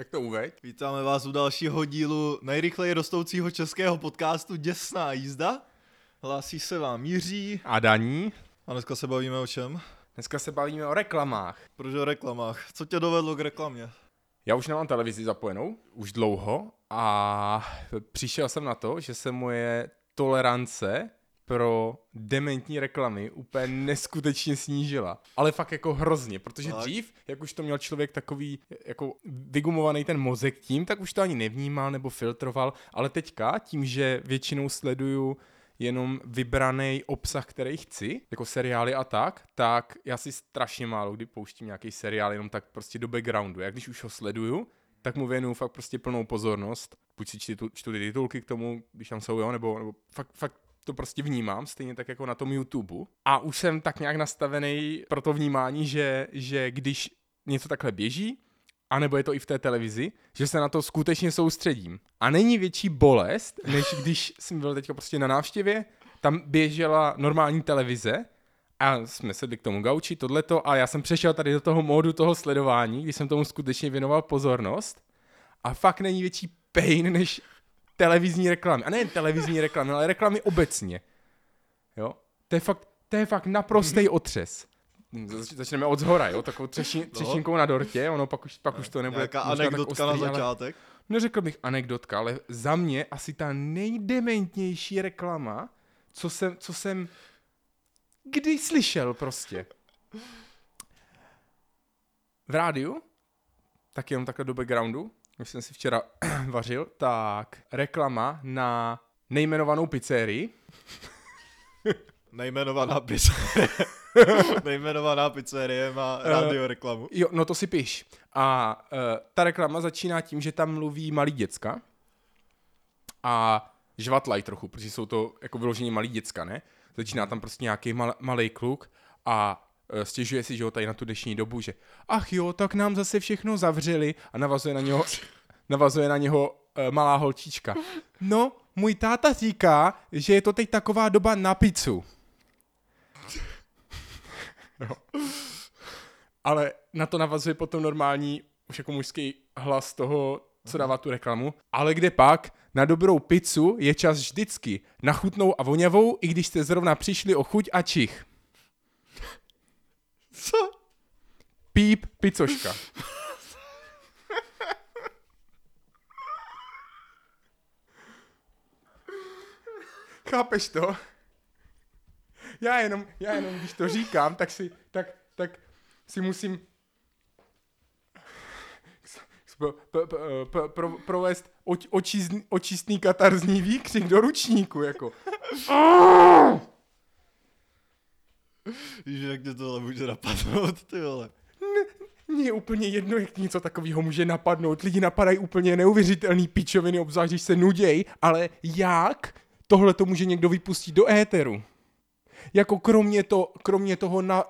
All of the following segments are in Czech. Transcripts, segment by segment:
Tak to uveď. Vítáme vás u dalšího dílu nejrychleji rostoucího českého podcastu Děsná jízda. Hlásí se vám Jiří. A daní? A dneska se bavíme o čem? Dneska se bavíme o reklamách. Proč o reklamách? Co tě dovedlo k reklamě? Já už nemám televizi zapojenou, už dlouho, a přišel jsem na to, že se moje tolerance pro dementní reklamy úplně neskutečně snížila. Ale fakt jako hrozně, protože Tak. dřív, jak už to měl člověk takový jako vygumovaný ten mozek tím, tak už to ani nevnímal nebo filtroval, ale teďka tím, že většinou sleduju jenom vybraný obsah, který chci, jako seriály a tak, tak já si strašně málo kdy pouštím nějaký seriál jenom tak prostě do backgroundu. Já když už ho sleduju, tak mu věnuju fakt prostě plnou pozornost. Buď si čtu, čtu ty titulky k tomu, když tam jsou, jo, nebo, nebo fakt, fakt to prostě vnímám, stejně tak jako na tom YouTube. A už jsem tak nějak nastavený pro to vnímání, že, že když něco takhle běží, anebo je to i v té televizi, že se na to skutečně soustředím. A není větší bolest, než když jsem byl teďka prostě na návštěvě, tam běžela normální televize a jsme sedli k tomu gauči, tohleto, a já jsem přešel tady do toho módu toho sledování, když jsem tomu skutečně věnoval pozornost. A fakt není větší pain, než televizní reklamy. A nejen televizní reklamy, ale reklamy obecně. Jo? To je fakt, to je fakt naprostý otřes. Zač- Začneme od zhora, jo? Takovou třeši, třešinkou na dortě, ono pak už, pak už to nebude Nějaká anekdotka na ostrý, ale- začátek. Neřekl bych anekdotka, ale za mě asi ta nejdementnější reklama, co jsem, co jsem kdy slyšel prostě. V rádiu, tak jenom takhle do backgroundu, když jsem si včera vařil, tak reklama na nejmenovanou pizzerii. Nejmenovaná pizzerie. Nejmenovaná pizzerie má rádio reklamu. Jo, no to si piš. A uh, ta reklama začíná tím, že tam mluví malí děcka a žvatlají trochu, protože jsou to jako vyloženě malí děcka, ne? Začíná tam prostě nějaký mal, malý kluk a uh, stěžuje si, že jo, tady na tu dnešní dobu, že ach jo, tak nám zase všechno zavřeli a navazuje na něho, navazuje na něho uh, malá holčička. No, můj táta říká, že je to teď taková doba na pizzu. ale na to navazuje potom normální, už jako mužský hlas toho, co dává tu reklamu. Ale kde pak, na dobrou pizzu je čas vždycky. Na chutnou a voňavou, i když jste zrovna přišli o chuť a čich. Co? Píp, picoška. Chápeš to? Já jenom, já jenom, když to říkám, tak si, tak, tak si musím pro, pro, pro, pro, provést oč, očistný, očistný katarzní výkřik do ručníku, jako. Víš, jak tě tohle může napadnout, ty vole. Mně je úplně jedno, jak něco takového může napadnout. Lidi napadají úplně neuvěřitelný pičoviny, obzvlášť když se nuděj, ale jak tohle to může někdo vypustit do éteru? Jako kromě, to, kromě toho na,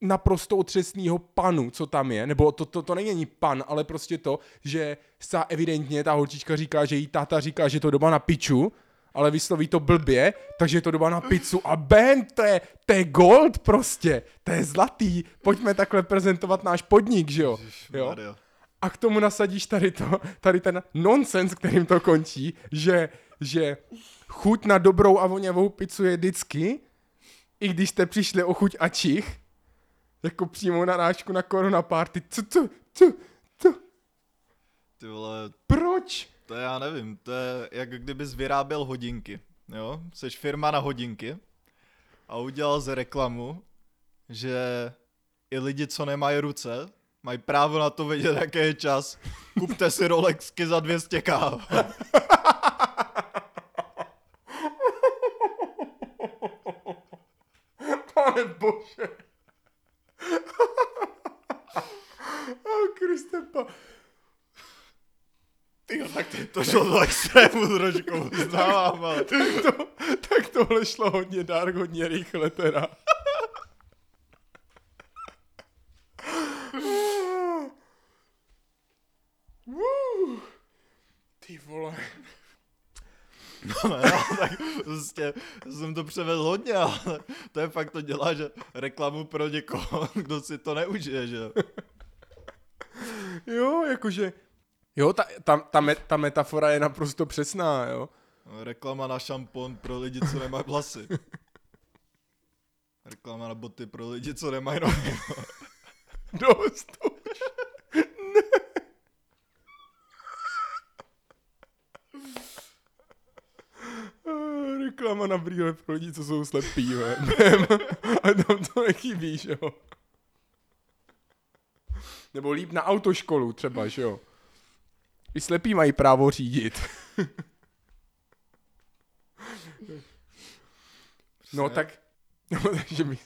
naprosto otřesného panu, co tam je, nebo to, to, to není pan, ale prostě to, že sa evidentně ta holčička říká, že jí táta říká, že to doba na piču, ale vysloví to blbě, takže je to doba na pizzu a ben, to je, to je gold prostě, to je zlatý, pojďme takhle prezentovat náš podnik, že jo? jo? A k tomu nasadíš tady, to, tady ten nonsens, kterým to končí, že, že chuť na dobrou a voňavou pizzu je vždycky, i když jste přišli o chuť a čich, jako přímo narážku na korona party. Co, co, co, co, Ty vole, proč? To já nevím, to je jak kdybys vyráběl hodinky, jo? Jsi firma na hodinky a udělal z reklamu, že i lidi, co nemají ruce, mají právo na to vědět, jaký je čas. Kupte si Rolexky za 200 k. Pane bože. oh, Kristepa. Ty jo, tak, to, To šlo do extrému trošku, uznávám, ale... to, tak tohle šlo hodně dárk, hodně rychle teda. Ty vole. No, no, tak prostě jsem to převedl hodně, ale to je fakt to dělá, že reklamu pro někoho, kdo si to neužije, že jo. Jo, jakože Jo, ta, ta, ta, me, ta metafora je naprosto přesná, jo. Reklama na šampon pro lidi, co nemají vlasy. Reklama na boty pro lidi, co nemají nohy. Dost už. Ne. Reklama na brýle pro lidi, co jsou slepí, ve. A tam to nechybí, že jo. Nebo líp na autoškolu třeba, že jo. I slepí mají právo řídit. No tak, no, takže mi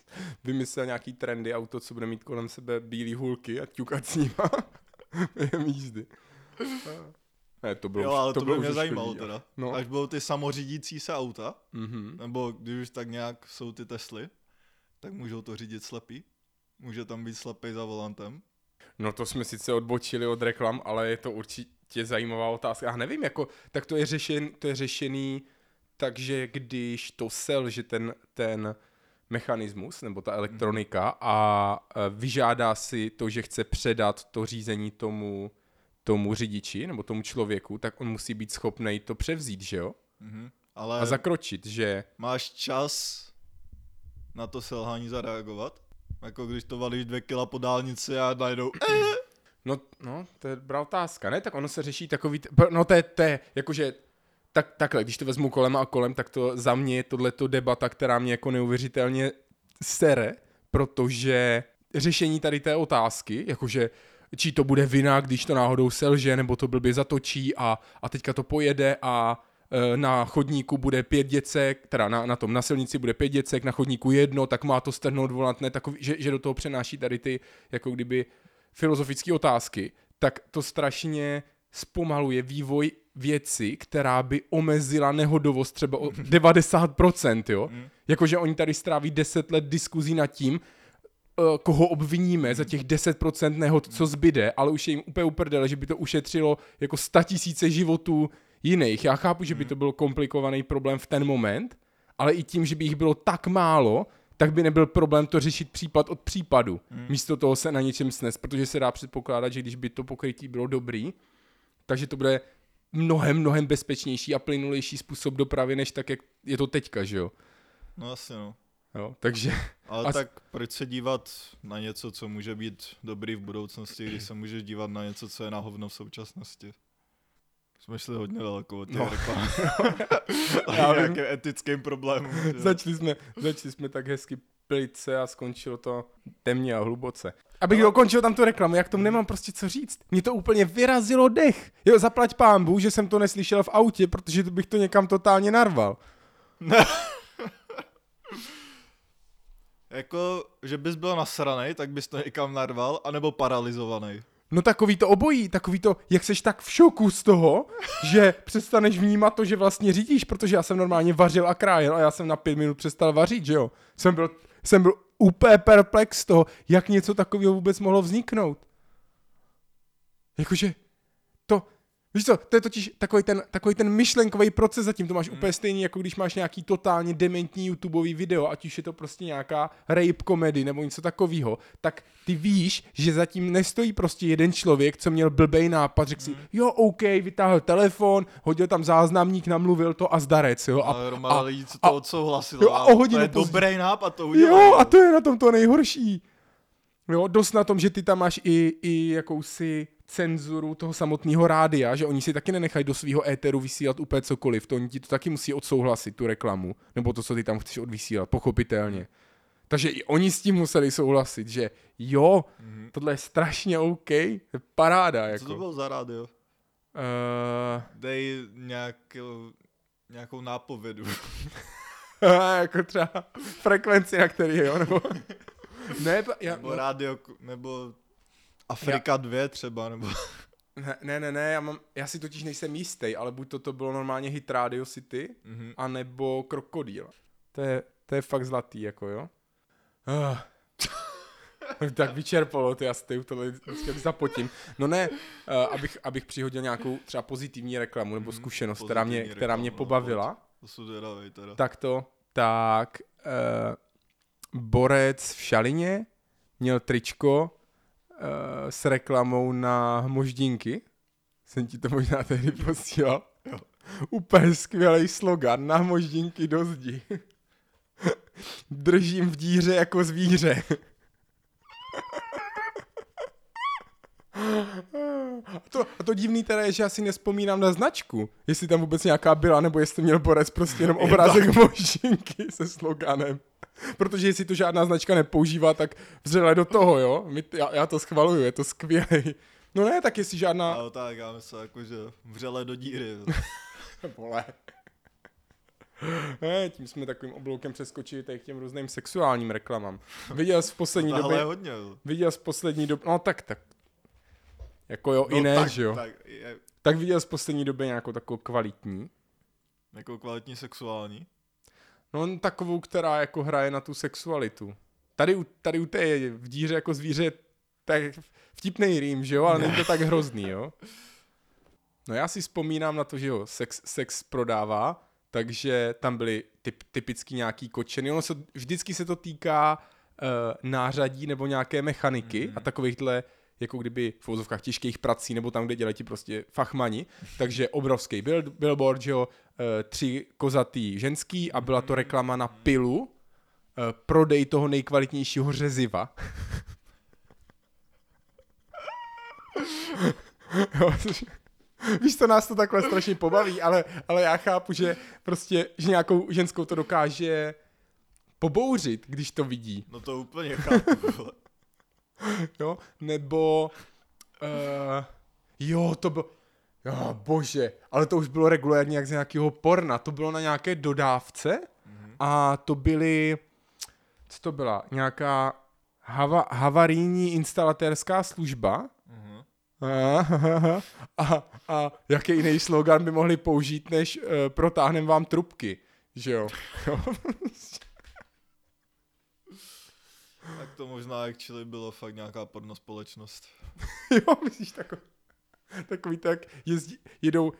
vymyslel nějaký trendy auto, co bude mít kolem sebe bílý hulky a ťukat s nima během jízdy. Ne, to bylo Jo, ale to, to by bylo mě už zajímalo škodí, teda. No. Až budou ty samořídící se auta, Mhm. nebo když už tak nějak jsou ty Tesly, tak můžou to řídit slepý. Může tam být slepý za volantem. No to jsme sice odbočili od reklam, ale je to určitě zajímavá otázka. Já nevím, jako, tak to je, řešen, to je řešený takže když to selže ten, ten mechanismus nebo ta elektronika a e, vyžádá si to, že chce předat to řízení tomu, tomu řidiči nebo tomu člověku, tak on musí být schopný to převzít, že jo? Mhm. Ale A zakročit, že máš čas na to selhání zareagovat? Jako když to valíš dvě kila po dálnici a najednou eh, No, no, to je dobrá otázka, ne? Tak ono se řeší takový, t- no to je, to je jakože, tak, takhle, když to vezmu kolem a kolem, tak to za mě je tohleto debata, která mě jako neuvěřitelně sere, protože řešení tady té otázky, jakože či to bude vina, když to náhodou selže, nebo to blbě zatočí a, a teďka to pojede a e, na chodníku bude pět děcek, teda na, na tom na silnici bude pět děcek, na chodníku jedno, tak má to strhnout volant, ne takový, že, že do toho přenáší tady ty, jako kdyby filozofické otázky, tak to strašně zpomaluje vývoj věci, která by omezila nehodovost třeba o 90%, jo? Jakože oni tady stráví 10 let diskuzí nad tím, eh, koho obviníme za těch 10% nehod, co zbyde, ale už je jim úplně uprdele, že by to ušetřilo jako 100 tisíce životů jiných. Já chápu, že by to byl komplikovaný problém v ten moment, ale i tím, že by jich bylo tak málo, tak by nebyl problém to řešit případ od případu. Místo toho se na něčem snes, protože se dá předpokládat, že když by to pokrytí bylo dobrý, takže to bude mnohem, mnohem bezpečnější a plynulejší způsob dopravy, než tak, jak je to teďka, že jo? No asi no. jo takže Ale A tak proč se dívat na něco, co může být dobrý v budoucnosti, když se můžeš dívat na něco, co je na hovno v současnosti? Jsme šli hodně daleko od těch No. reklam. Já nějakým etickým problémům. začali jsme, začali jsme tak hezky plice a skončilo to temně a hluboce. Abych no. dokončil tam tu reklamu, jak tomu nemám prostě co říct. Mě to úplně vyrazilo dech. Jo, zaplať pámbu, že jsem to neslyšel v autě, protože bych to někam totálně narval. Jako, že bys byl nasranej, tak bys to někam narval, anebo paralizovaný. No takový to obojí, takový to, jak seš tak v šoku z toho, že přestaneš vnímat to, že vlastně řídíš, protože já jsem normálně vařil a krájel a já jsem na pět minut přestal vařit, že jo. Jsem byl, jsem byl úplně perplex z toho, jak něco takového vůbec mohlo vzniknout. Jakože, víš co, to je totiž takový ten, takový ten myšlenkový proces zatím, to máš úplně stejný, jako když máš nějaký totálně dementní YouTubeový video, ať už je to prostě nějaká rape komedy nebo něco takového, tak ty víš, že zatím nestojí prostě jeden člověk, co měl blbej nápad, řekl si, jo, OK, vytáhl telefon, hodil tam záznamník, namluvil to a zdarec, jo. A, Ale a, lidí, co a- to odsouhlasilo. jo, a o hodinu to je později- dobrý nápad, to udělal. Jo, a to je na tom to nejhorší. Jo, dost na tom, že ty tam máš i, i jakousi cenzuru toho samotného rádia, že oni si taky nenechají do svého éteru vysílat úplně cokoliv, to oni ti to taky musí odsouhlasit, tu reklamu, nebo to, co ty tam chceš odvysílat, pochopitelně. Takže i oni s tím museli souhlasit, že jo, mm-hmm. tohle je strašně OK, to je paráda. Jako. Co to bylo za rádio? Uh, Dej nějakou, nějakou nápovědu. jako třeba frekvenci, na který je, jo, nebo... ne, já, nebo rádio, nebo Afrika 2 třeba, nebo... Ne, ne, ne, ne já, mám, já si totiž nejsem jistý, ale buď to, to bylo normálně hit Radio City, Mhm. anebo Krokodýl. To je, to je fakt zlatý, jako jo. Ah. tak vyčerpalo, ty já si tady tohle vždycky zapotím. No ne, uh, abych, abych přihodil nějakou třeba pozitivní reklamu nebo zkušenost, která mě, která mě no, pobavila. To teda. Tak to, tak uh, Borec v Šalině měl tričko uh, s reklamou na moždinky Jsem ti to možná tehdy posílal. Úplně skvělý slogan. Na moždinky do zdi. Držím v díře jako zvíře. A to, a to divný teda je, že já si nespomínám na značku. Jestli tam vůbec nějaká byla, nebo jestli měl Borec prostě jenom obrázek možinky se sloganem. Protože jestli to žádná značka nepoužívá, tak vřele do toho, jo. My, já, já to schvaluju, je to skvělý. No ne, tak jestli žádná... No tak, já myslím, jako, že vřele do díry. Vole. Ne, tím jsme takovým obloukem přeskočili tady k těm různým sexuálním reklamám. Viděl jsi v poslední Tohle době... hodně. jo. Viděl jsi v poslední době... No tak, tak. Jako jo, No, i ne, tak, že jo. Tak, je, Tak viděl jsi v poslední době nějakou takovou kvalitní? jako kvalitní sexuální. No takovou, která jako hraje na tu sexualitu. Tady, u- tady u té v díře jako zvíře tak vtipnej rým, že jo, ale není to tak hrozný, jo. No já si vzpomínám na to, že jo, sex, sex prodává, takže tam byly typ, typicky nějaký kočeny. Ono se, vždycky se to týká uh, nářadí nebo nějaké mechaniky Mhm. a takovýchhle jako kdyby v úzovkách těžkých prací, nebo tam, kde dělají ti prostě fachmani. Takže obrovský bill, billboard, že jo, eh, tři kozatý ženský a byla to reklama na pilu, eh, prodej toho nejkvalitnějšího řeziva. Víš, to nás to takhle strašně pobaví, ale, ale já chápu, že prostě, že nějakou ženskou to dokáže pobouřit, když to vidí. No to úplně chápu. jo, nebo uh, jo, to bylo, jo, bože, ale to už bylo regulérně jak z nějakého porna, to bylo na nějaké dodávce a to byly, co to byla, nějaká hava, havarijní instalatérská služba Mhm. a, a, a jaký jiný slogan by mohli použít, než uh, protáhnem vám trubky, že jo? Tak to možná actually bylo fakt nějaká porno společnost. Jo, myslíš takový, takový tak jezdí, jedou uh,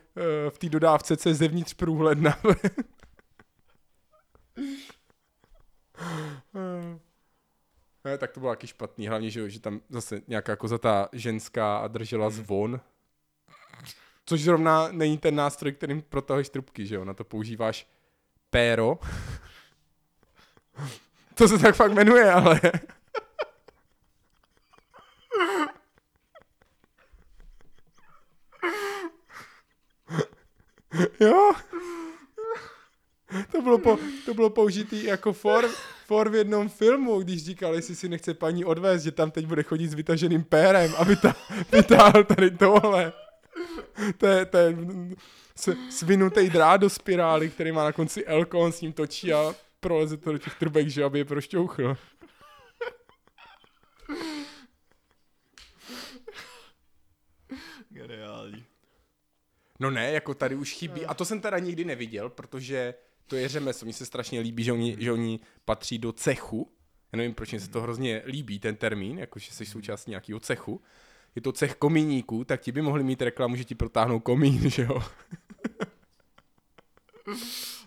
v té dodávce, co je zevnitř průhledná. ne, tak to bylo taky špatný, hlavně, že, že tam zase nějaká kozatá ženská a držela zvon. Což zrovna není ten nástroj, kterým protahuješ trubky, že jo, na to používáš péro. To se tak fakt jmenuje, ale... Jo. To bylo, po, to bylo použitý jako for, for v jednom filmu, když říkal, jestli si nechce paní odvést, že tam teď bude chodit s vytaženým pérem a vytá, vytáhl tady tohle. To je, to je svinutý drát do spirály, který má na konci elko, on s ním točí a proleze to do těch trubek, že aby je prošťouchl. Geniální. No ne, jako tady už chybí. A to jsem teda nikdy neviděl, protože to je řemeslo. Mně se strašně líbí, že oni, že oni patří do cechu. Já nevím, proč mi se to hrozně líbí, ten termín, jakože jsi součástí nějakého cechu. Je to cech komíníků, tak ti by mohli mít reklamu, že ti protáhnou komín, že jo?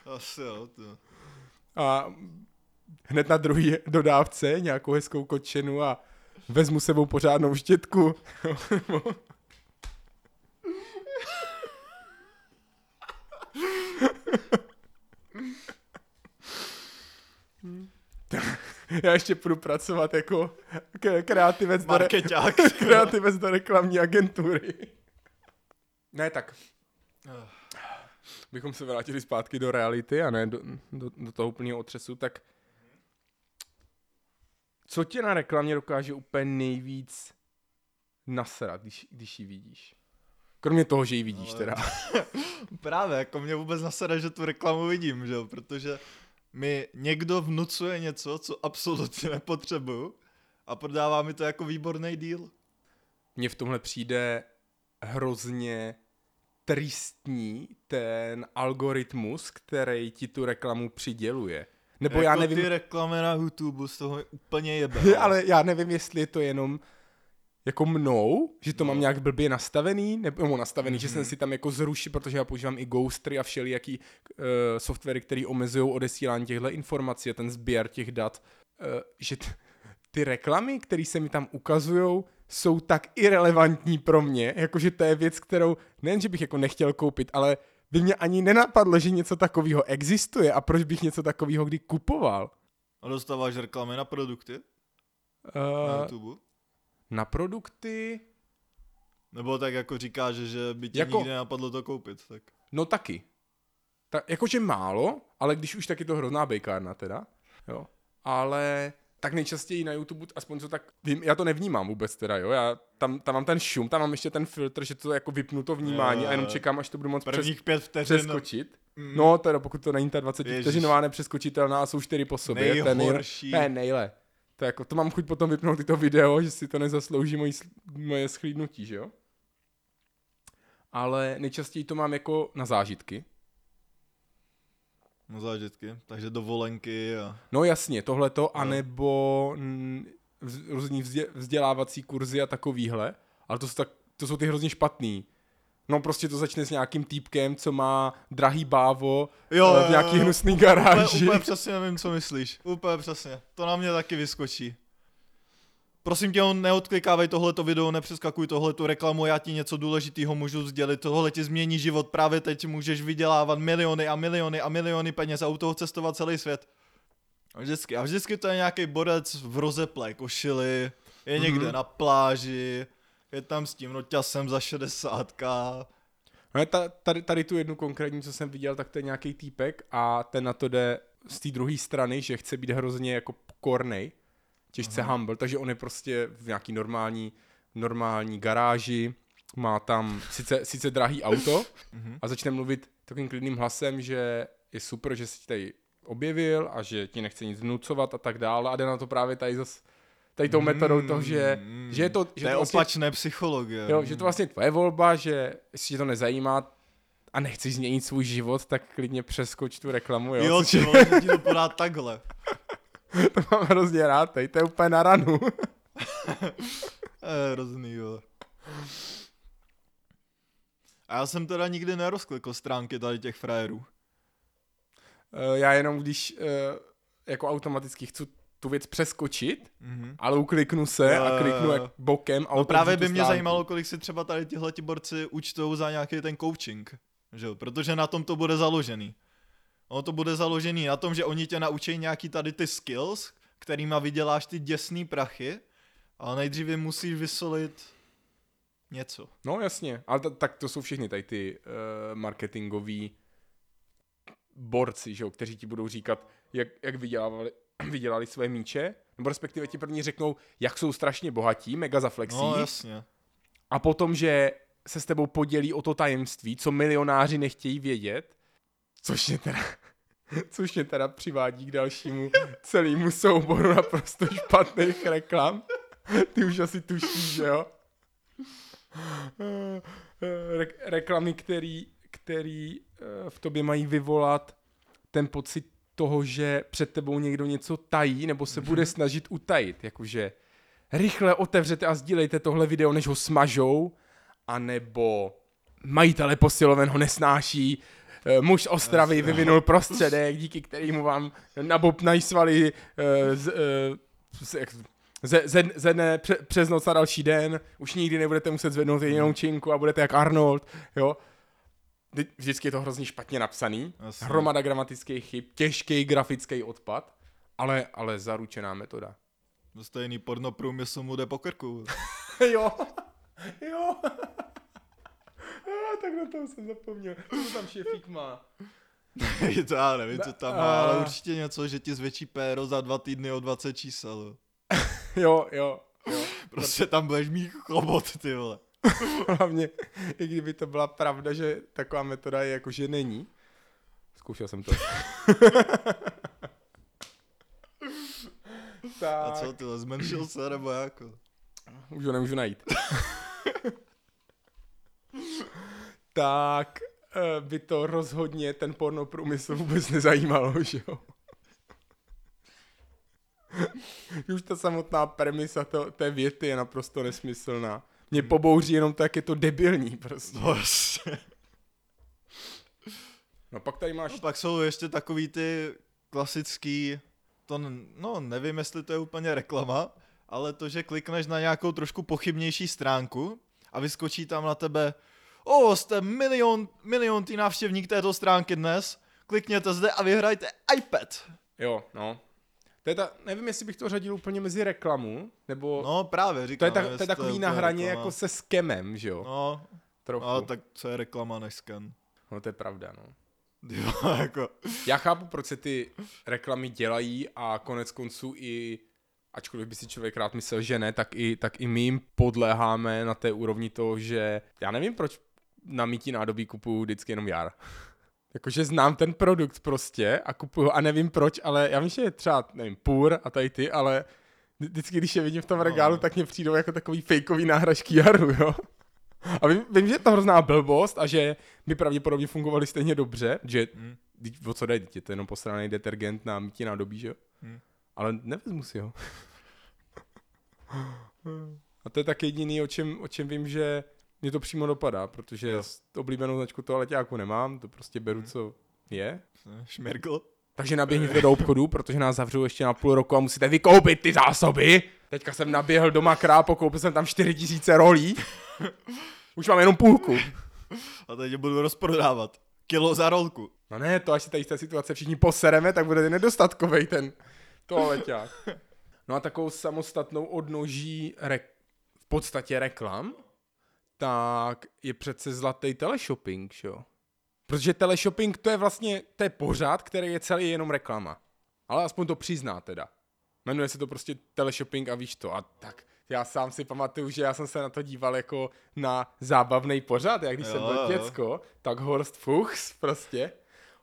Asi jo, to. A hned na druhý dodávce nějakou hezkou kočenu a vezmu sebou pořádnou štětku. Já ještě půjdu pracovat jako kreativec do, re- kreativec do reklamní agentury. Ne, tak bychom se vrátili zpátky do reality a ne do, do, do toho úplného otřesu, tak co tě na reklamě dokáže úplně nejvíc nasrat, když, když ji vidíš? Kromě toho, že ji vidíš Ale- teda. Právě, jako mě vůbec nasede, že tu reklamu vidím, že jo, protože mi někdo vnucuje něco, co absolutně nepotřebuju a prodává mi to jako výborný deal. Mně v tomhle přijde hrozně tristní ten algoritmus, který ti tu reklamu přiděluje. Nebo jako já nevím, ty reklamy na YouTube z toho mi úplně jebe. ale já nevím, jestli je to jenom jako mnou, že to No. mám nějak blbě nastavený, nebo no, nastavený, mm-hmm. že jsem si tam jako zrušil, protože já používám i Ghostry a všelijaký uh, softwary, které omezují odesílání těchto informací a ten sběr těch dat, uh, že t- ty reklamy, které se mi tam ukazují, jsou tak irrelevantní pro mě, jakože to je věc, kterou nejen, že bych jako nechtěl koupit, ale by mě ani nenapadlo, že něco takového existuje a proč bych něco takového kdy kupoval. A dostáváš reklamy na produkty na Uh, YouTube? na produkty, Nebo tak jako říkáš, že, by ti Jako- jako... nikdy nenapadlo to koupit, tak... no taky. Ta, jakože málo, ale když už tak je to hrozná bejkárna teda, jo. Ale tak nejčastěji na YouTube, aspoň co tak vím, já to nevnímám vůbec teda, jo, já tam, tam mám ten šum, tam mám ještě ten filtr, že to jako vypnu to vnímání Jo, a jenom čekám, až to budu moc přes, pět vteřin... přeskočit. Mm. No, teda pokud to není ta 20 Ježiš. vteřinová nepřeskočitelná a jsou čtyři po sobě. to je Nejhorší. Ne, nejle. To, je jako, to mám chuť potom vypnout tyto video, že si to nezaslouží moji, moje schlídnutí, že jo? Ale nejčastěji to mám jako na zážitky. No zážitky, takže dovolenky a... No jasně, tohleto, No. anebo vz- různý vzdě, vzdělávací kurzy a takovýhle, ale to jsou, tak, to jsou ty hrozně špatný. No prostě to začne s nějakým týpkem, co má drahý bávo Jo, eh, v nějaký jo, jo. hnusný Úplně, garáži. úplně přesně nevím, co myslíš. Úplně přesně. To na mě taky vyskočí. Prosím tě, neodklikávej tohleto video, nepřeskakuj tohleto reklamu, já ti něco důležitého můžu sdělit, tohle ti změní život, právě teď můžeš vydělávat miliony a miliony a miliony peněz a u toho cestovat celý svět. A vždycky, a vždycky to je nějaký borec v rozeplé košili, je někde Mhm. na pláži, je tam s tím noťasem za 60 No, ta, tady, tady tu jednu konkrétní, co jsem viděl, tak to je nějaký týpek a ten na to jde z té druhé strany, že chce být hrozně jako kornej, těžce Aha. humble, takže on je prostě v nějaký normální, normální garáži, má tam sice, sice drahý auto Mhm. a začne mluvit takovým klidným hlasem, že je super, že jsi tady objevil a že ti nechce nic vnucovat a tak dále a jde na to právě tady zas, tady tou metodou toho, že, Mm, že je to, To že je to vlastně opačné psychologie. Jo, že to vlastně tvoje volba, že jestli tě to nezajímá a nechceš změnit svůj život, tak klidně přeskoč tu reklamu, jo. Jo, ti to podá takhle. to mám hrozně rád, tady, to je úplně na ranu. Je hrozný, jo. A já jsem teda nikdy nerozklikl stránky tady těch frajerů. Eh, Já jenom když eh, jako automaticky chci tu věc přeskočit, Mhm. ale ukliknu se Jo, a kliknu jak bokem a No právě by mě stránku. zajímalo, kolik si třeba tady tihle ti borci účtou za nějaký ten coaching. Že? jo? Protože na tom to bude založený. Ono to bude založený na tom, že oni tě naučí nějaký tady ty skills, kterýma vyděláš ty děsný prachy, ale nejdřív musíš vysolit něco. No jasně, ale ta, tak to jsou všechny tady ty uh, marketingoví borci, že jo, kteří ti budou říkat, jak, jak vydělávali, vydělali své míče, nebo respektive ti první řeknou, jak jsou strašně bohatí, mega zaflexí, No jasně. a potom, že se s tebou podělí o to tajemství, co milionáři nechtějí vědět, což mě teda, což mě teda přivádí k dalšímu celému souboru naprosto špatných reklam. Ty už asi tušíš, že jo? Re- reklamy, který, který eh, v tobě mají vyvolat ten pocit toho, že před tebou někdo něco tají, nebo se bude snažit utajit, jakože rychle otevřete a sdílejte tohle video, než ho smažou, anebo majitele posiloven ho nesnáší, muž z Ostravy vyvinul prostředek, díky kterému vám nabobnají svaly eh, z, eh, z, jak- ze, ze, ze dne pře, přes noc na další den, už nikdy nebudete muset zvednout jedinou činku a budete jak Arnold, jo. Vždy- Vždycky je to hrozně špatně napsaný, Jasně. hromada gramatických chyb, těžký grafický odpad, ale, ale zaručená metoda. To stejný porno průmysl mu jde po krku. jo, jo. Tak na toho jsem zapomněl. Co tam šefík má? to já nevím, co tam má, ale určitě něco, že ti zvětší péro za dva týdny o 20 čísel. jo. Jo, jo. Prostě tam budeš mít chobot, ty vole. Hlavně, i kdyby to byla pravda, že taková metoda je jako, že není. Zkoušel jsem to. tak, A co ty, zmenšil se, nebo jako? už ho nemůžu najít. Tak eh, by to rozhodně ten porno průmysl vůbec nezajímalo, že jo? Už ta samotná premisa to, té věty je naprosto nesmyslná. Mě pobouří jenom to, jak je to debilní prostě. No, jasně. No pak tady máš No, pak jsou ještě takový ty klasický, to no nevím, jestli to je úplně reklama, ale to, že klikneš na nějakou trošku pochybnější stránku a vyskočí tam na tebe o, jste milion, milion tý návštěvník této stránky dnes, klikněte zde a vyhrajte iPad. Jo, no. To je ta, nevím, jestli bych to řadil úplně mezi reklamu, nebo... No právě, to říkám. je, ta, to je takový na hraně reklama. jako se skemem, že jo? No, Trochu. no, tak co je reklama než scan? no to je pravda, no. Jo, jako, Já chápu, proč se ty reklamy dělají a konec konců i, ačkoliv by si člověk rád myslel, že ne, tak i, tak i my jim podléháme na té úrovni toho, že já nevím, proč na mítí nádobí kupuju vždycky jenom jar. Jakože znám ten produkt prostě a kupuju a nevím proč, ale já vím, že je třeba, nevím, půr a tady ty, ale vždy- vždycky, když je vidím v tom regálu, No. tak mě přijdou jako takový fejkový náhražky jaru, jo. A vím, vím, že je to hrozná blbost a že by pravděpodobně fungovaly stejně dobře, že. Vždyť o co jde, dítě, to je jenom posraný detergent na mítí nádobí, že jo? Hmm. Ale nevezmu si ho. A to je tak jediný, o čem, o čem vím, že mě to přímo dopadá, protože Jo. oblíbenou značku toaleťáku nemám, to prostě beru, Hmm. co je. šmirgl. Takže naběhněte do obchodu, protože nás zavřou ještě na půl roku a musíte vykoupit ty zásoby. Teďka jsem naběhl doma krápo, koupil jsem tam 4000 rolí. Už mám jenom půlku. A teď je budu rozprodávat. Kilo za rolku. No ne, to až si tady z té situace všichni posereme, tak bude nedostatkový ten toaleťák. No a takovou samostatnou odnoží re- v podstatě reklam, tak je přece zlatý teleshopping, že jo? Protože teleshopping to je vlastně, to je pořád, který je celý jenom reklama. Ale aspoň to přizná teda. Jmenuje se to prostě teleshopping a víš to. A tak já sám si pamatuju, že já jsem se na to díval jako na zábavný pořad, jak když Jo, jsem byl jo. děcko, tak Horst Fuchs prostě.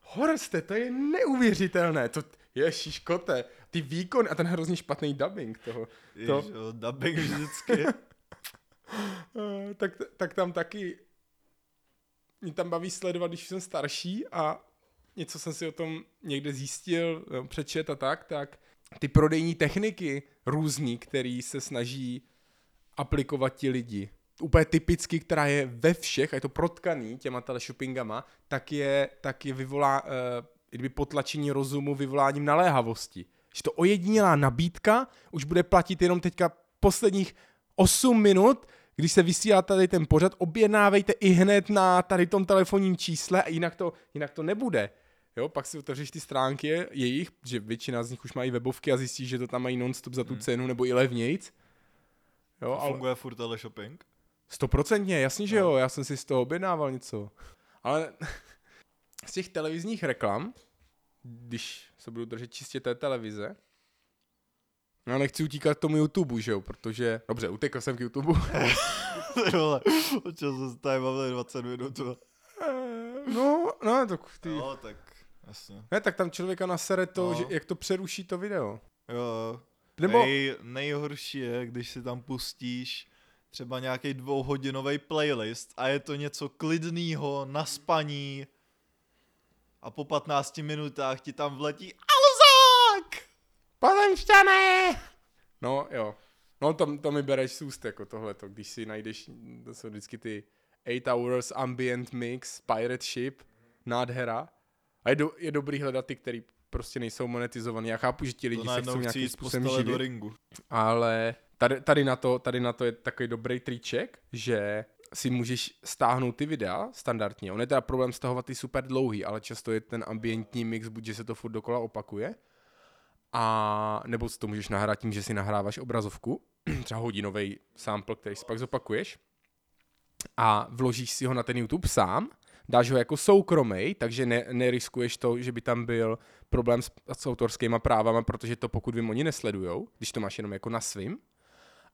Horste, to je neuvěřitelné. To, ježiš kote, ty výkony a ten hrozně špatný dubbing toho. To, jo, dubbing vždycky. Eh, tak, tak tam taky mě tam baví sledovat, když jsem starší a něco jsem si o tom někde zjistil, přečet a tak, tak ty prodejní techniky různý, který se snaží aplikovat ti lidi. Úplně typicky, která je ve všech, a je to protkaný těma teleshoppingama, tak je, tak je vyvolá, uh, kdyby potlačení rozumu vyvoláním naléhavosti. Že to ojedinělá nabídka už bude platit jenom teďka posledních 8 minut, když se vysílá tady ten pořad, objednávejte i hned na tady tom telefonním čísle a jinak to, jinak to nebude. Jo, pak si otevřeš ty stránky jejich, že většina z nich už mají webovky a zjistíš, že to tam mají non-stop za tu Hmm. cenu nebo i levnějc. Jo, A ale funguje furt teleshopping? stoprocentně, jasně, že No. jo, já jsem si z toho objednával něco. Ale z těch televizních reklam, když se budu držet čistě té televize, já nechci utíkat k tomu YouTube, že jo, protože, dobře, utekl jsem k YouTube. Ty vole, o čem se tady bavili 20 minut. no, no, tak ty... Jo, tak jasně. Ne, tak tam člověka nasere to, No. že jak to přeruší to video. Jo. Nebo, Nej, nejhorší je, když si tam pustíš třeba nějaký dvouhodinový playlist a je to něco klidného, na spaní a po 15 minutách ti tam vletí Alzák! Pozemšťané! No, jo. No, to, to mi bereš z úst, jako tohleto, když si najdeš, to jsou vždycky ty 8 Hours Ambient Mix, Pirate Ship, nádhera. A je, do, je dobrý hledat ty, který prostě nejsou monetizovaný. Já chápu, že ti lidi se chcou nějakým způsobem postele do živit, ringu. ale tady, tady, na to, tady na to je takový dobrý triček, že si můžeš stáhnout ty videa standardně. On je teda problém stahovat ty super dlouhý, ale často je ten ambientní mix, buď že se to furt dokola opakuje, a nebo si to můžeš nahrát tím, že si nahráváš obrazovku, třeba hodinový sample, který si pak zopakuješ a vložíš si ho na ten YouTube sám, dáš ho jako soukromej, takže ne, neriskuješ to, že by tam byl problém s, s autorskýma právama, protože to pokud vím, oni nesledujou, když to máš jenom jako na svým.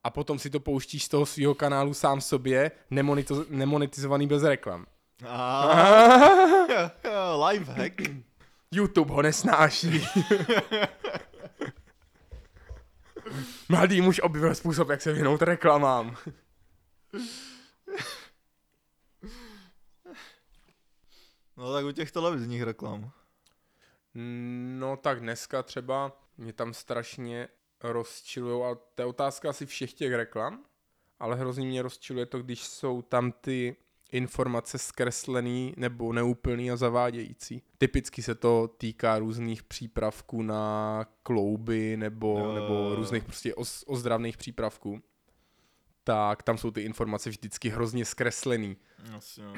A potom si to pouštíš z toho svého kanálu sám sobě, nemonetiz- nemonetizovaný bez reklam. Ah, life hack. YouTube ho nesnáší. Mladý muž objevil způsob, jak se vyhnout reklamám. No tak u těch televizních reklam. No tak dneska třeba mě tam strašně rozčilujou, a to je otázka asi všech těch reklam, ale hrozně mě rozčiluje to, když jsou tam ty informace zkreslený nebo neúplný a zavádějící. Typicky se to týká různých přípravků na klouby nebo, Jo, nebo různých prostě os, ozdravných přípravků. Tak tam jsou ty informace vždycky hrozně zkreslený. Asi, no.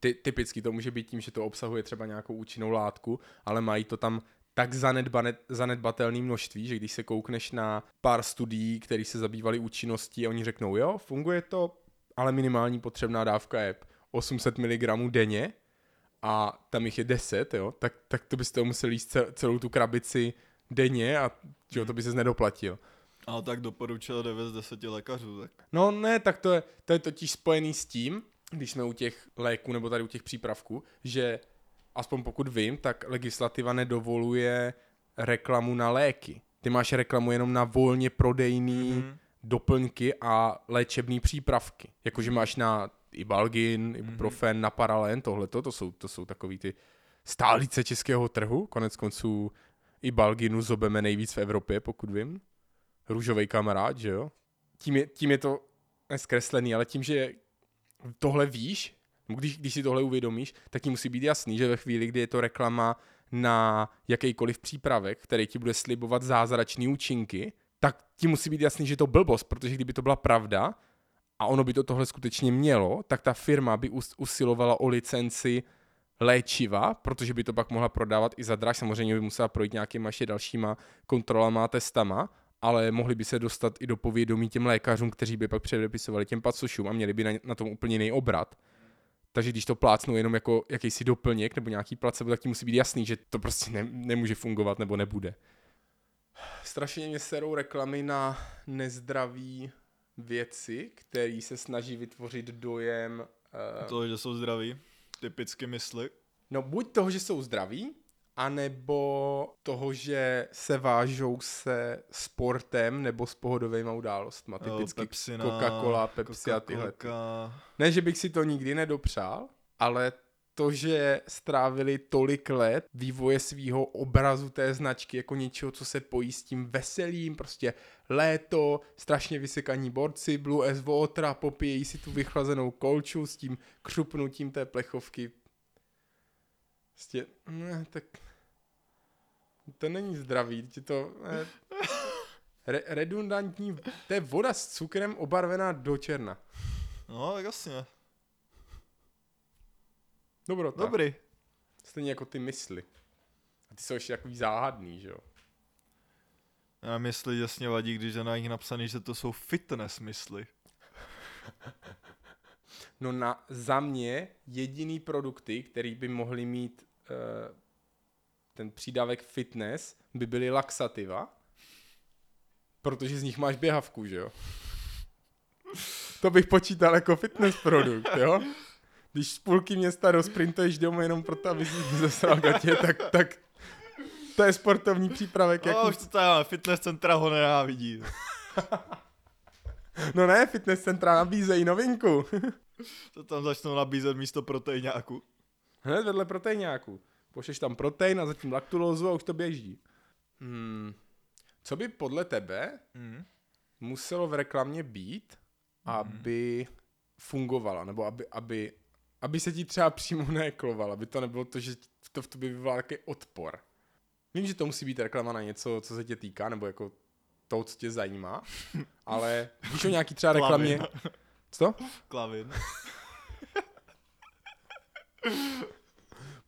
Ty, typicky to může být tím, že to obsahuje třeba nějakou účinnou látku, ale mají to tam tak zanedbane, zanedbatelné množství, že když se koukneš na pár studií, které se zabývaly účinností a oni řeknou, jo, funguje to, ale minimální potřebná dávka je 800 mg denně a tam jich je 10, jo, tak, tak to byste museli jíst cel- celou tu krabici denně a jo, to by se nedoplatil. Ale tak doporučil 9 z 10 lékařů, tak No ne, tak to je, to je totiž spojený s tím, když jsme u těch léků nebo tady u těch přípravků, že aspoň pokud vím, tak legislativa nedovoluje reklamu na léky. Ty máš reklamu jenom na volně prodejný mm-hmm. Doplňky a léčebné přípravky. Jakože máš na Ibalgin, Ibuprofen, mm-hmm. na Paralen, tohleto, to jsou, to jsou takový ty stálice českého trhu. Konec konců Ibalginu zobeme nejvíc v Evropě, pokud vím. Růžový kamarád, že jo? Tím je, tím je to zkreslený, ale tím, že tohle víš, když, když si tohle uvědomíš, tak ti musí být jasný, že ve chvíli, kdy je to reklama na jakýkoliv přípravek, který ti bude slibovat zázračný účinky, tak ti musí být jasný, že je to blbost, protože kdyby to byla pravda a ono by to tohle skutečně mělo, tak ta firma by us, usilovala o licenci léčiva, protože by to pak mohla prodávat i za draž. Samozřejmě by musela projít nějakýma ještě dalšíma kontrolama a testama, ale mohli by se dostat i do povědomí těm lékařům, kteří by pak předepisovali těm pacošům a měli by na, na tom úplně jiný obrat. Takže když to plácnou jenom jako jakýsi doplněk nebo nějaký placebo, tak ti musí být jasný, že to prostě ne, nemůže fungovat nebo nebude. Strašně mě serou reklamy na nezdraví věci, který se snaží vytvořit dojem... Uh, to, že jsou zdraví, typicky mysli. No buď toho, že jsou zdraví, anebo toho, že se vážou se sportem nebo s pohodovými událostmi. Typicky Pepsina, Coca-Cola, Pepsi a tyhle. Coca-Cola. Ne, že bych si to nikdy nedopřál, ale to, že strávili tolik let vývoje svého obrazu té značky jako něčeho, co se pojí s tím veselým, prostě léto, strašně vysekaní borci, Blue S Water, popíjejí si tu vychlazenou kolču s tím křupnutím té plechovky. Prostě, ne, tak to není zdravý, ti to... Ne, re, redundantní, to je voda s cukrem obarvená do černa. No, tak jasně. Dobrota. Dobrý. Stejně jako ty mysli. A ty jsou ještě takový záhadný, že jo? Já mysli jasně vadí, když je na nich napsaný, že to jsou fitness mysli. No na, za mě jediný produkty, který by mohly mít uh, ten přídavek fitness, by byly laxativa, protože z nich máš běhavku, že jo? To bych počítal jako fitness produkt, jo? Když z půlky města rozprintuješ domů jenom proto, aby si zasral gatě, tak, tak to je sportovní přípravek. No, Jak už to tady máme, fitness centra ho nenávidí. No ne, fitness centra nabízejí novinku. To tam začnou nabízet místo proteináku. Hned vedle proteináku. Pošleš tam protein a zatím laktulózu a už to běží. Hmm. Co by podle tebe Mm. muselo v reklamě být, aby fungovala, nebo aby, aby, aby se ti třeba přímo neekloval, aby to nebylo to, že to v tobě vyvolá takový odpor. Vím, že to musí být reklama na něco, co se tě týká, nebo jako to, co tě zajímá, ale víš o nějaký třeba reklamě... Klavin. Co? Klavin.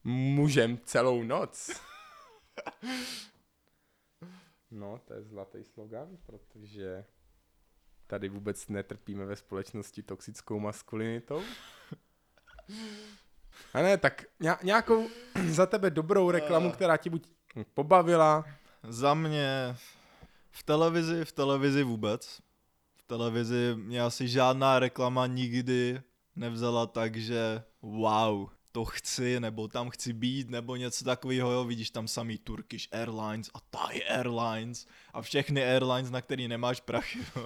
Můžem celou noc. No, to je zlatý slogan, protože tady vůbec netrpíme ve společnosti toxickou maskulinitou. A ne, tak ně- nějakou za tebe dobrou reklamu, která ti buď pobavila, Za mě v televizi, v televizi vůbec. V televizi mě asi žádná reklama nikdy nevzala tak, že wow, to chci, nebo tam chci být, nebo něco takového, jo, vidíš tam samý Turkish Airlines a Thai Airlines a všechny airlines, na který nemáš prachy.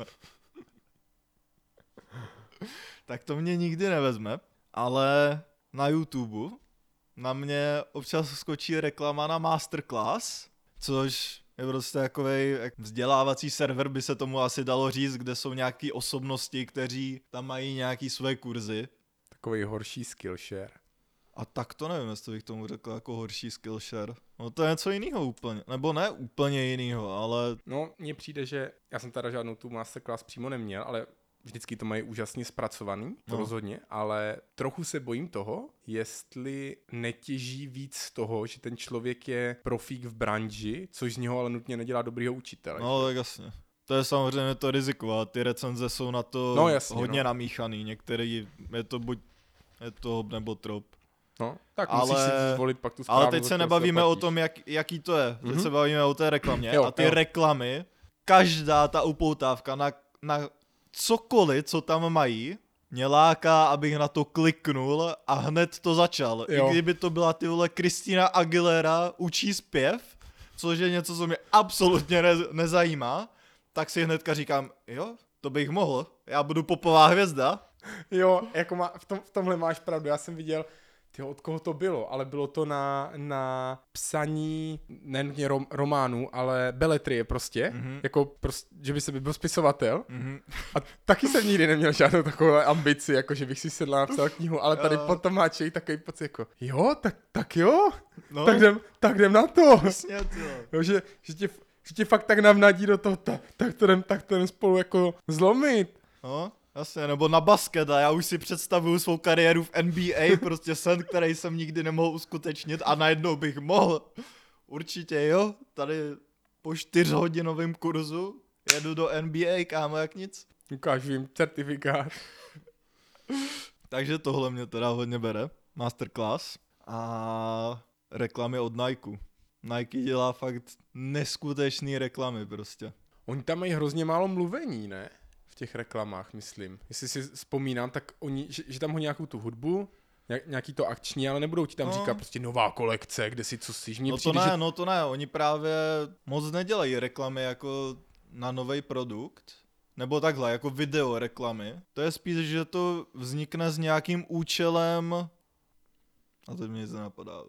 tak to mě nikdy nevezme, ale na YouTube na mě občas skočí reklama na masterclass, což je prostě takový vzdělávací server, by se tomu asi dalo říct, kde jsou nějaký osobnosti, kteří tam mají nějaký své kurzy takový horší Skillshare. A tak to nevím, jestli bych tomu řekl jako horší Skillshare. No to je něco jiného úplně. Nebo ne úplně jiného, ale No, mně přijde, že já jsem teda žádnou tu masterclass přímo neměl, ale vždycky to mají úžasně zpracovaný, to No. rozhodně, ale trochu se bojím toho, jestli netěží víc z toho, že ten člověk je profík v branži, což z něho ale nutně nedělá dobrýho učitele. no tak jasně. To je samozřejmě to riziko a ty recenze jsou na to No, jasně, hodně no. namíchaný. Některý je to buď je to hop nebo trop. No, tak Ale- musíš si zvolit pak tu Ale teď se nebavíme o zaplatíš. tom, jak, jaký to je. Teď Mhm. se bavíme o té reklamě. Jo, a ty jo. reklamy, každá ta upoutávka na, na cokoliv, co tam mají, mě láká, abych na to kliknul a hned to začal. Jo. I kdyby to byla ty vole Kristina Aguilera učí zpěv, což je něco, co mě absolutně ne, nezajímá, tak si hnedka říkám, jo, to bych mohl. Já budu popová hvězda. Jo, jako má, v, tom, v tomhle máš pravdu. Já jsem viděl, tyjo, od koho to bylo, ale bylo to na, na psaní, nenutně rom, románů, ale beletrie prostě, Mhm. mm-hmm. jako prostě, že by se by byl spisovatel. Mhm. A taky jsem nikdy neměl žádnou takovou ambici, jako že bych si sedl a napsal knihu, ale tady Jo. potom má člověk takový pocit jako, jo, tak, tak jo, No, tak, jdem, tak jdem na to. Jasně. Jo, že, že, tě, že tě fakt tak navnadí do toho, tak, tak to jdem, tak to jdem spolu jako zlomit. No, jasně, nebo na basket a já už si představuju svou kariéru v NBA, prostě sen, který jsem nikdy nemohl uskutečnit a najednou bych mohl. Určitě jo, tady po čtyřhodinovém kurzu jedu do NBA, kámo, jak nic. Ukážu jim certifikát. Takže tohle mě teda hodně bere, masterclass a reklamy od Nike. Nike dělá fakt neskutečný reklamy prostě. Oni tam mají hrozně málo mluvení, ne? Těch reklamách, myslím. Jestli si vzpomínám, tak oni, že, že tam hodí nějakou tu hudbu, nějak, nějaký to akční, ale nebudou ti tam No. říkat prostě nová kolekce, kde si co si. Mně No to ne, že... no to ne, oni právě moc nedělají reklamy jako na nový produkt, nebo takhle, jako video reklamy. To je spíš, že to vznikne s nějakým účelem, a teď mě nic nenapadá.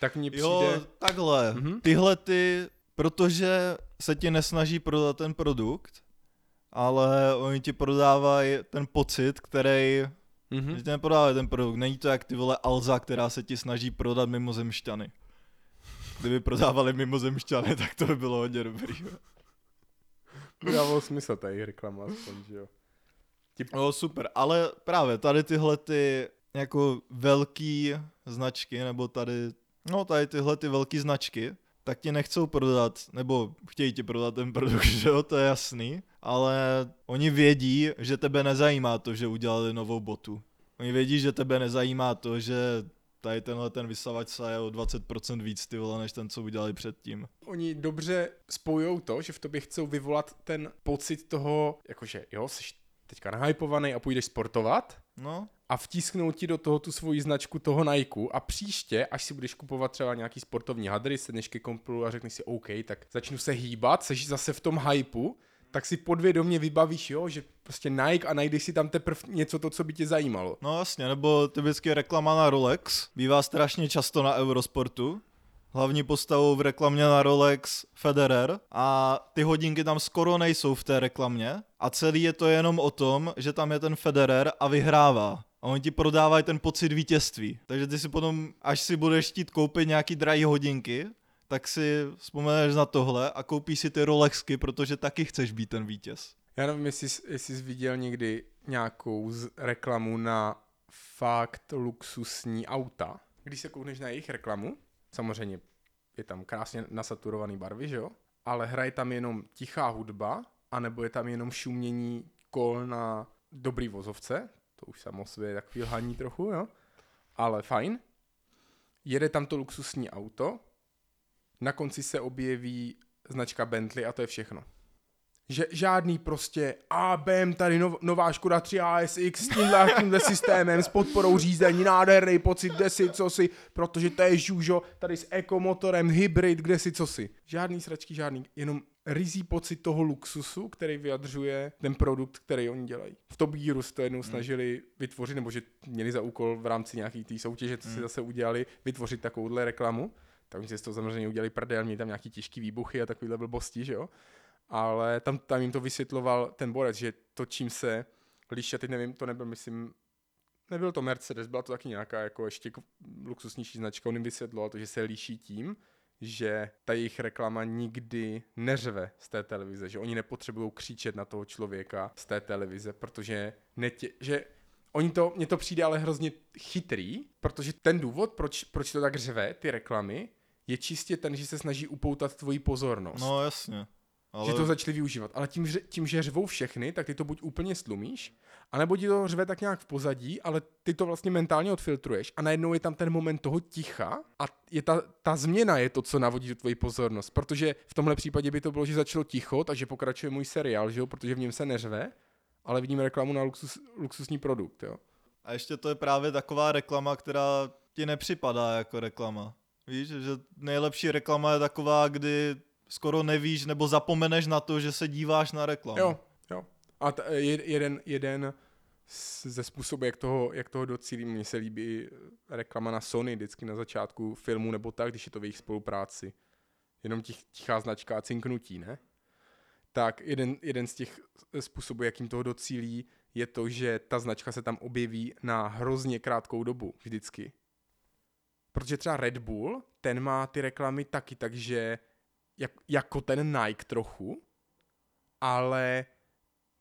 Tak mně přijde... Jo, takhle, Mhm. tyhle ty, protože se ti nesnaží prodat ten produkt, ale oni ti prodávají ten pocit, který Mhm. že ti neprodávají ten produkt. Není to jak ty vole Alza, která se ti snaží prodat mimozemšťany. Kdyby prodávali mimozemšťany, tak to by bylo hodně dobrý. dávalo smysl tady reklama aspoň, že jo. No super, ale právě tady tyhle ty jako velký značky, nebo tady, no tady tyhle ty velký značky, tak ti nechcou prodat, nebo chtějí ti prodat ten produkt, že jo, to je jasný, ale oni vědí, že tebe nezajímá to, že udělali novou botu. Oni vědí, že tebe nezajímá to, že tady tenhle ten vysavač se je o 20% víc ty vole, než ten, co udělali předtím. Oni dobře spojou to, že v tobě chcou vyvolat ten pocit toho, jakože jo, jsi teďka nahypovaný a půjdeš sportovat, No, a vtisknout ti do toho tu svoji značku toho Nike a příště, až si budeš kupovat třeba nějaký sportovní hadry, sedneš ke komplu a řekneš si OK, tak začnu se hýbat, seš zase v tom hypeu, tak si podvědomě vybavíš, jo, že prostě Nike a najdeš si tam teprve něco to, co by tě zajímalo. No jasně, nebo typicky reklama na Rolex. Bývá strašně často na Eurosportu. Hlavní postavou v reklamě na Rolex Federer a ty hodinky tam skoro nejsou v té reklamě a celý je to jenom o tom, že tam je ten Federer a vyhrává. A oni ti prodávají ten pocit vítězství. Takže ty si potom, až si budeš chtít koupit nějaký drahý hodinky, tak si vzpomeneš na tohle a koupíš si ty Rolexky, protože taky chceš být ten vítěz. Já nevím, jestli, jsi- jestli jsi viděl někdy nějakou z reklamu na fakt luxusní auta. Když se koukneš na jejich reklamu, samozřejmě je tam krásně nasaturovaný barvy, že jo? Ale hraje tam jenom tichá hudba, anebo je tam jenom šumění kol na dobrý vozovce, to už samo sobě je takový lhaní trochu, jo? Ale fajn. Jede tam to luxusní auto, na konci se objeví značka Bentley a to je všechno. Že žádný prostě a BM tady nov, nová Škoda 3 ASX s tímhle, tímhle systémem, s podporou řízení, nádherný pocit, kde si, co si, protože to je žužo, tady s ekomotorem, hybrid, kde si, co si. Žádný sračky, žádný, jenom rizí pocit toho luxusu, který vyjadřuje ten produkt, který oni dělají. V Top Gearu se to jednou snažili vytvořit, nebo že měli za úkol v rámci nějaký té soutěže, co si zase udělali, vytvořit takovouhle reklamu. Tak oni si z toho samozřejmě udělali prdel, měli tam nějaký těžký výbuchy a takovýhle blbosti, že jo ale tam, tam jim to vysvětloval ten borec, že to, čím se liší, teď nevím, to nebyl, myslím, nebyl to Mercedes, byla to taky nějaká jako ještě luxusnější značka, on jim vysvětloval to, že se liší tím, že ta jejich reklama nikdy neřve z té televize, že oni nepotřebují křičet na toho člověka z té televize, protože netě, že oni to, mně to přijde ale hrozně chytrý, protože ten důvod, proč, proč to tak řve, ty reklamy, je čistě ten, že se snaží upoutat tvoji pozornost. No jasně. Ale... Že to začali využívat. Ale tím, že- tím, že řvou všechny, tak ty to buď úplně slumíš, anebo ti to řve tak nějak v pozadí, ale ty to vlastně mentálně odfiltruješ a najednou je tam ten moment toho ticha a je ta, ta změna je to, co navodí tu tvoji pozornost. Protože v tomhle případě by to bylo, že začalo ticho, takže pokračuje můj seriál, že jo, protože v něm se neřve, ale vidím reklamu na luxus, luxusní produkt, jo. A ještě to je právě taková reklama, která ti nepřipadá jako reklama. Víš, že nejlepší reklama je taková, kdy skoro nevíš nebo zapomeneš na to, že se díváš na reklamu. Jo, jo. A t- je- jeden, jeden ze způsobů, jak toho, jak toho docílí, mně se líbí reklama na Sony vždycky na začátku filmu nebo tak, když je to v jejich spolupráci. Jenom tich, tichá značka a cinknutí, ne? Tak jeden, jeden z těch způsobů, jakým toho docílí, je to, že ta značka se tam objeví na hrozně krátkou dobu vždycky. Protože třeba Red Bull, ten má ty reklamy taky, takže jak, jako ten Nike trochu, ale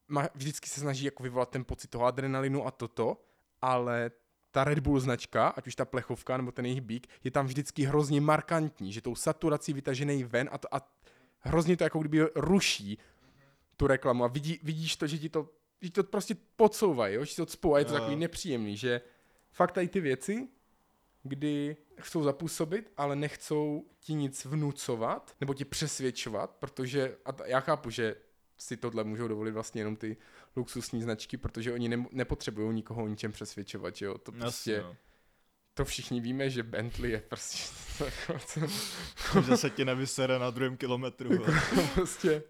má, vždycky se snaží jako vyvolat ten pocit toho adrenalinu a toto, ale ta Red Bull značka, ať už ta plechovka nebo ten jejich bík, je tam vždycky hrozně markantní, že tou saturací vytažený ven a, to, a hrozně to jako kdyby ruší tu reklamu a vidí, vidíš to, že ti to, že ti to prostě podsouvají, jo? že ti to cpou a je to Jo. takový nepříjemný, že fakt tady ty věci, kdy chcou zapůsobit, ale nechcou ti nic vnucovat nebo ti přesvědčovat, protože a t- já chápu, že si tohle můžou dovolit vlastně jenom ty luxusní značky, protože oni ne- nepotřebují nikoho o ničem přesvědčovat, že jo, to prostě, Jasně, no. to všichni víme, že Bentley je prostě, že se ti nevysere na druhém kilometru. jo. prostě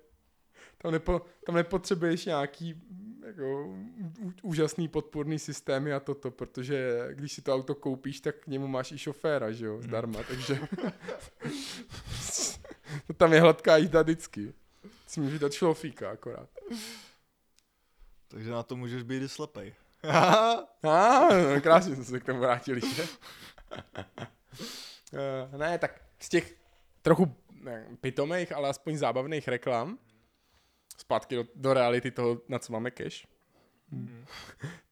tam, nepo, tam nepotřebuješ nějaký jako, úžasný podporný systémy a toto, protože když si to auto koupíš, tak k němu máš i šoféra, že jo, zdarma, takže to tam je hladká jízda vždycky. Si můžeš dát šlofíka akorát. Takže na to můžeš být i slepej. A, no, krásně jsme se k tomu vrátili, že? Eh, ne, tak z těch trochu ne, pitomých, ale aspoň zábavných reklam, zpátky do, do reality toho, na co máme cash,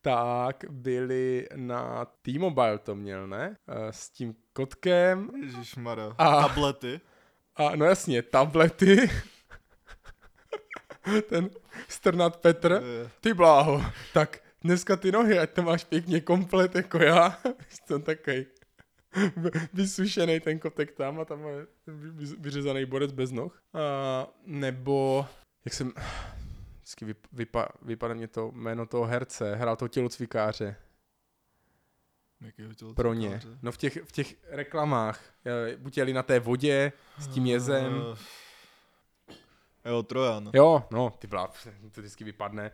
tak byli na T-Mobile to měl, ne? Eh, S tím kotkem Ježišmarja. A- Tablety. a no jasně, tablety. Ten strnat Petr. Ty bláho, tak dneska ty nohy, ať to máš pěkně komplet jako já. Jsem takový vysušený ten kotek tam a tam je vy- vyřezaný borec bez noh. A, nebo, jak jsem, vždycky vyp, vypa, vypadá mě to jméno toho herce, hrál toho tělocvikáře jakýho tělo pro ně. No v těch, v těch reklamách, buď jeli na té vodě s tím jezem. Eh, Jo, Trojan. Jo, no, ty blá, to vždycky vypadne.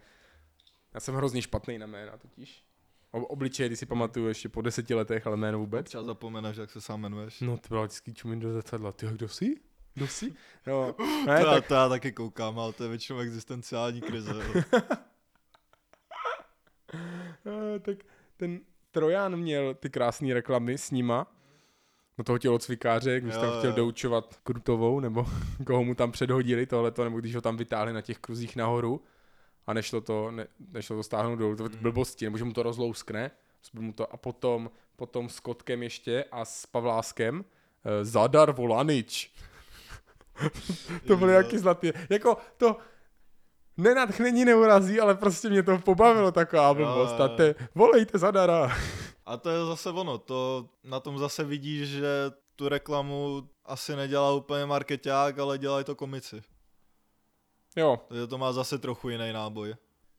Já jsem hrozně špatný na jména totiž. O, obličej, když si pamatuju ještě po deseti letech, ale jméno vůbec. Třeba zapomeneš, jak se sám jmenuješ. No, to byla vždycky čumím do zrcadla. Ty kdo jsi? Jsi? No, ne, to, já, tak, to já taky koukám, ale to je většinou existenciální krize. eh, tak ten Trojan měl ty krásné reklamy s nima. No toho tělocvikáře, když Jo, tam chtěl jo. doučovat Krutovou, nebo koho mu tam předhodili tohleto, nebo když ho tam vytáhli na těch kruzích nahoru a nešlo to, ne, nešlo to stáhnout dolů, to mm. blbosti, nebo že mu to rozlouskne, mu to, a potom, potom s Kotkem ještě a s Pavláskem eh, Zadar Volanič. to bylo Jo. jaký zlatý. Jako to nenadchnení neurazí, ale prostě mě to pobavilo taková blbost. A te, volejte Zadara. A to je zase ono, to na tom zase vidíš, že tu reklamu asi nedělá úplně marketák, ale dělají to komici. Jo, Takže to má zase trochu jiný náboj.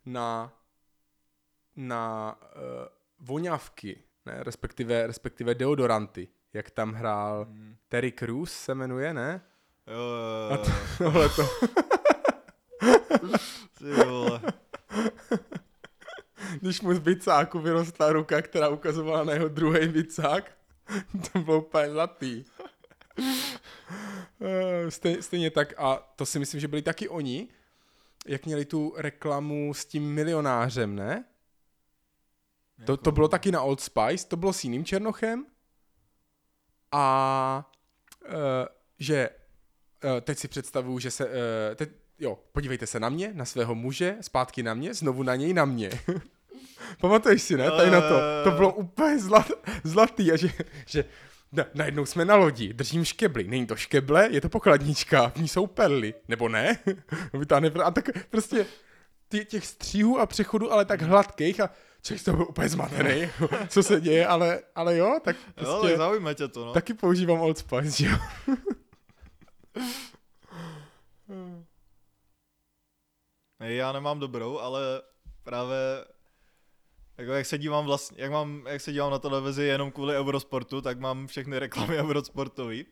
na, na uh, voňavky, ne, respektive, respektive deodoranty, jak tam hrál Mm. Terry Crews se jmenuje, ne? Jo, jo, jo, to, tohle to, ty vole. když mu z bicáku vyrostla ruka, která ukazovala na jeho druhý bicák, to bylo úplně zlatý. Eh, Stej, stejně tak, a to si myslím, že byli taky oni, jak měli tu reklamu s tím milionářem, ne? To, to bylo taky na Old Spice, to bylo s jiným Černochem. A uh, že teď si představuju, že se, uh, teď, jo, podívejte se na mě, na svého muže, zpátky na mě, znovu na něj, na mě. Pamatuješ si, ne? Tady na to. To bylo úplně zlat, zlatý a že, že na, najednou jsme na lodi, držím škebly. Není to škeble, je to pokladnička, v ní jsou perly. Nebo ne? Vytáhne, a tak prostě těch stříhů a přechodů, ale tak hladkých a člověk to byl úplně zmatený, co se děje, ale, ale jo, tak prostě... Jo, zaujme tě to, no. Taky používám Old Spice, jo. Já nemám dobrou, ale právě jako jak se dívám vlastně, jak, mám, jak se dívám na televizi jenom kvůli Eurosportu, tak mám všechny reklamy Eurosportový.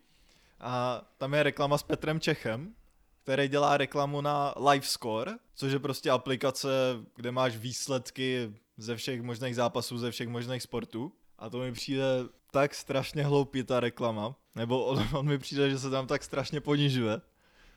A tam je reklama s Petrem Čechem, který dělá reklamu na LiveScore, což je prostě aplikace, kde máš výsledky ze všech možných zápasů, ze všech možných sportů. A to mi přijde tak strašně hloupý ta reklama, nebo on, on mi přijde, že se tam tak strašně ponižuje,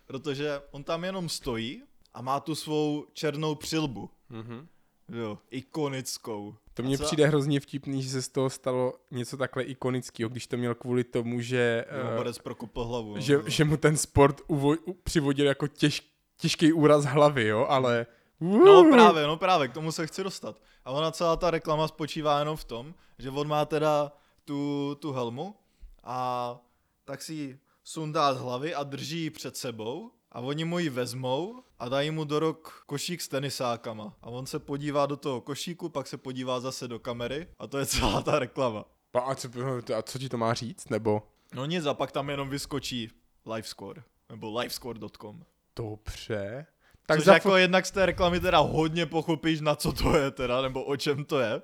protože on tam jenom stojí a má tu svou černou přilbu. Mm-hmm. Jo, ikonickou. To mně přijde hrozně vtipný, že se z toho stalo něco takhle ikonického, když to měl kvůli tomu, že, Jo, eh, Borec prokopl hlavu. no. že, že mu ten sport uvo, u, přivodil jako těž, těžký úraz hlavy, jo, ale... No právě, no právě, k tomu se chci dostat. A ona celá ta reklama spočívá jenom v tom, že on má teda tu, tu helmu a tak si ji sundá z hlavy a drží ji před sebou a oni mu ji vezmou a dají mu do rok košík s tenisákama. A on se podívá do toho košíku, pak se podívá zase do kamery a to je celá ta reklama. A, co, a co ti to má říct, nebo? No nic, a pak tam jenom vyskočí Livescore, nebo livescore.com. Dobře. Tak Což za jako jednak z té reklamy teda hodně pochopíš, na co to je teda, nebo o čem to je.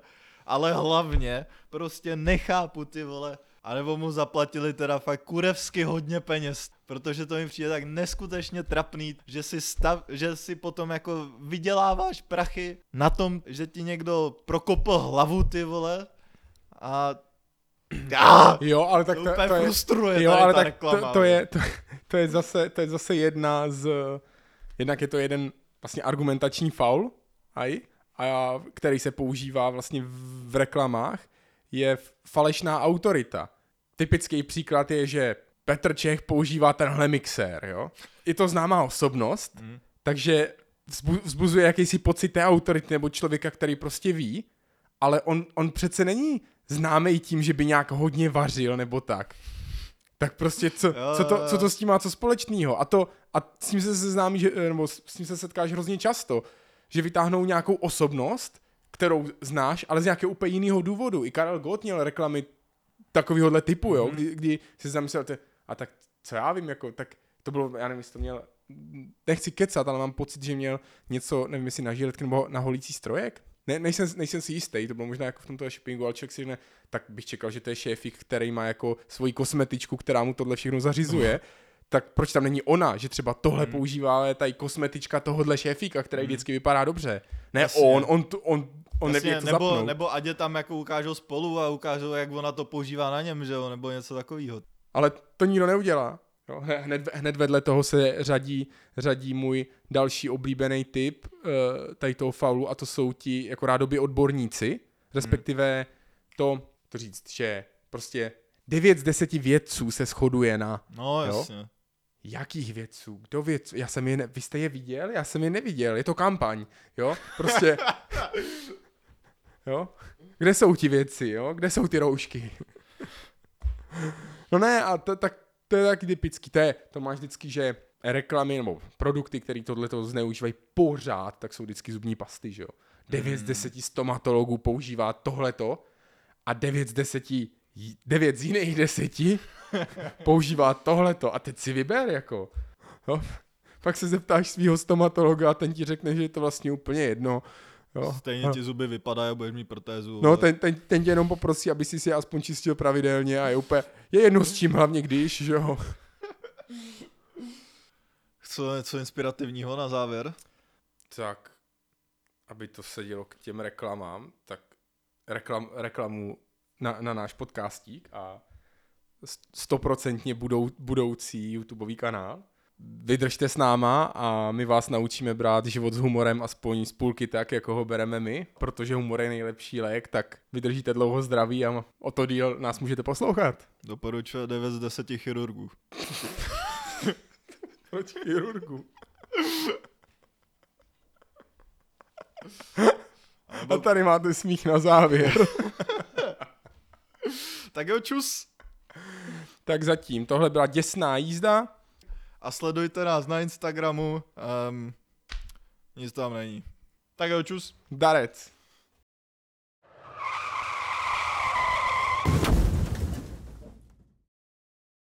Ale hlavně prostě nechápu ty vole, anebo mu zaplatili teda fakt kurevsky hodně peněz, protože to mi přijde tak neskutečně trapný, že si, stav, že si potom jako vyděláváš prachy na tom, že ti někdo prokopl hlavu ty vole. A Ah, Jo, ale tak to, to, to je... frustruje Jo, ale ta tak reklama. to, to, je, to, to, je zase, to je zase jedna z... Jednak je to jeden vlastně argumentační faul, aj, a který se používá vlastně v, reklamách, je falešná autorita. Typický příklad je, že Petr Čech používá tenhle mixér, jo. Je to známá osobnost, Hmm. takže vzbu- vzbuzuje jakýsi pocit té autority nebo člověka, který prostě ví, ale on, on přece není známý tím, že by nějak hodně vařil nebo tak. Tak prostě co, co, to, co to s tím má co společného? A to, a s tím se seznámí, že, nebo s s tím se setkáš hrozně často, že vytáhnou nějakou osobnost, kterou znáš, ale z nějakého úplně jiného důvodu. I Karel Gott měl reklamy takovéhohle typu, jo, Mhm. kdy, kdy si zamyslel, ty, a tak co já vím, jako, tak to bylo, já nevím, jestli to měl, nechci kecat, ale mám pocit, že měl něco, nevím, jestli na žiletky nebo na holící strojek. Ne, nejsem, nejsem si jistý, to bylo možná jako v tomto shoppingu, ale člověk si řekne, tak bych čekal, že to je šéfik, který má jako svoji kosmetičku, která mu tohle všechno zařizuje. Tak proč tam není ona, že třeba tohle Mhm. používá ale tady kosmetička tohohle šéfíka, který vždycky vypadá dobře. Ne Jasně. on, on, tu- on, on neví, Jasně, jak to nebo, zapnout. nebo ať je tam jako ukážou spolu a ukážou, jak ona to používá na něm, že jo, nebo něco takového. Ale to nikdo neudělá. Jo, hned, hned vedle toho se řadí, řadí můj další oblíbený typ uh, tady toho faulu a to jsou ti jako rádoby odborníci, respektive to, to říct, že prostě 9 z 10 vědců se shoduje na No, Jo. Jakých vědců, kdo vědců, já jsem je, ne, vy jste je viděl, já jsem je neviděl, je to kampaň, jo, prostě, jo, kde jsou ti vědci, jo, kde jsou ty roušky, no ne, a to, tak, to je taky typický, to, je, to máš vždycky, že reklamy nebo produkty, které tohleto zneužívají pořád, tak jsou vždycky zubní pasty, že jo. 9 z 10 stomatologů používá tohleto a 9 z 10 9 z jiných deseti používá tohleto a teď si vyber jako. Jo? Pak se zeptáš svého stomatologa a ten ti řekne, že je to vlastně úplně jedno. Jo? Stejně ti zuby vypadají a budeš mít protézu. No, ale- ten, ten, ten tě jenom poprosí, aby si si je aspoň čistil pravidelně a je úplně, je jedno s čím, hlavně když, že jo. Co něco inspirativního na závěr? Tak, aby to sedělo k těm reklamám, tak reklam, reklamu na, na náš podcastík a stoprocentně budou, budoucí YouTubeový kanál. vydržte s náma a my vás naučíme brát život s humorem aspoň z půlky tak, jako ho bereme my, protože humor je nejlepší lék, tak vydržíte dlouho zdraví a o to díl nás můžete poslouchat. Doporučuje 9 z 10 chirurgů. Proč chirurgu? A tady máte smích na závěr. tak jo, čus. Tak zatím, tohle byla děsná jízda. A sledujte nás na Instagramu. Um, nic tam není. Tak jo, čus. Darec.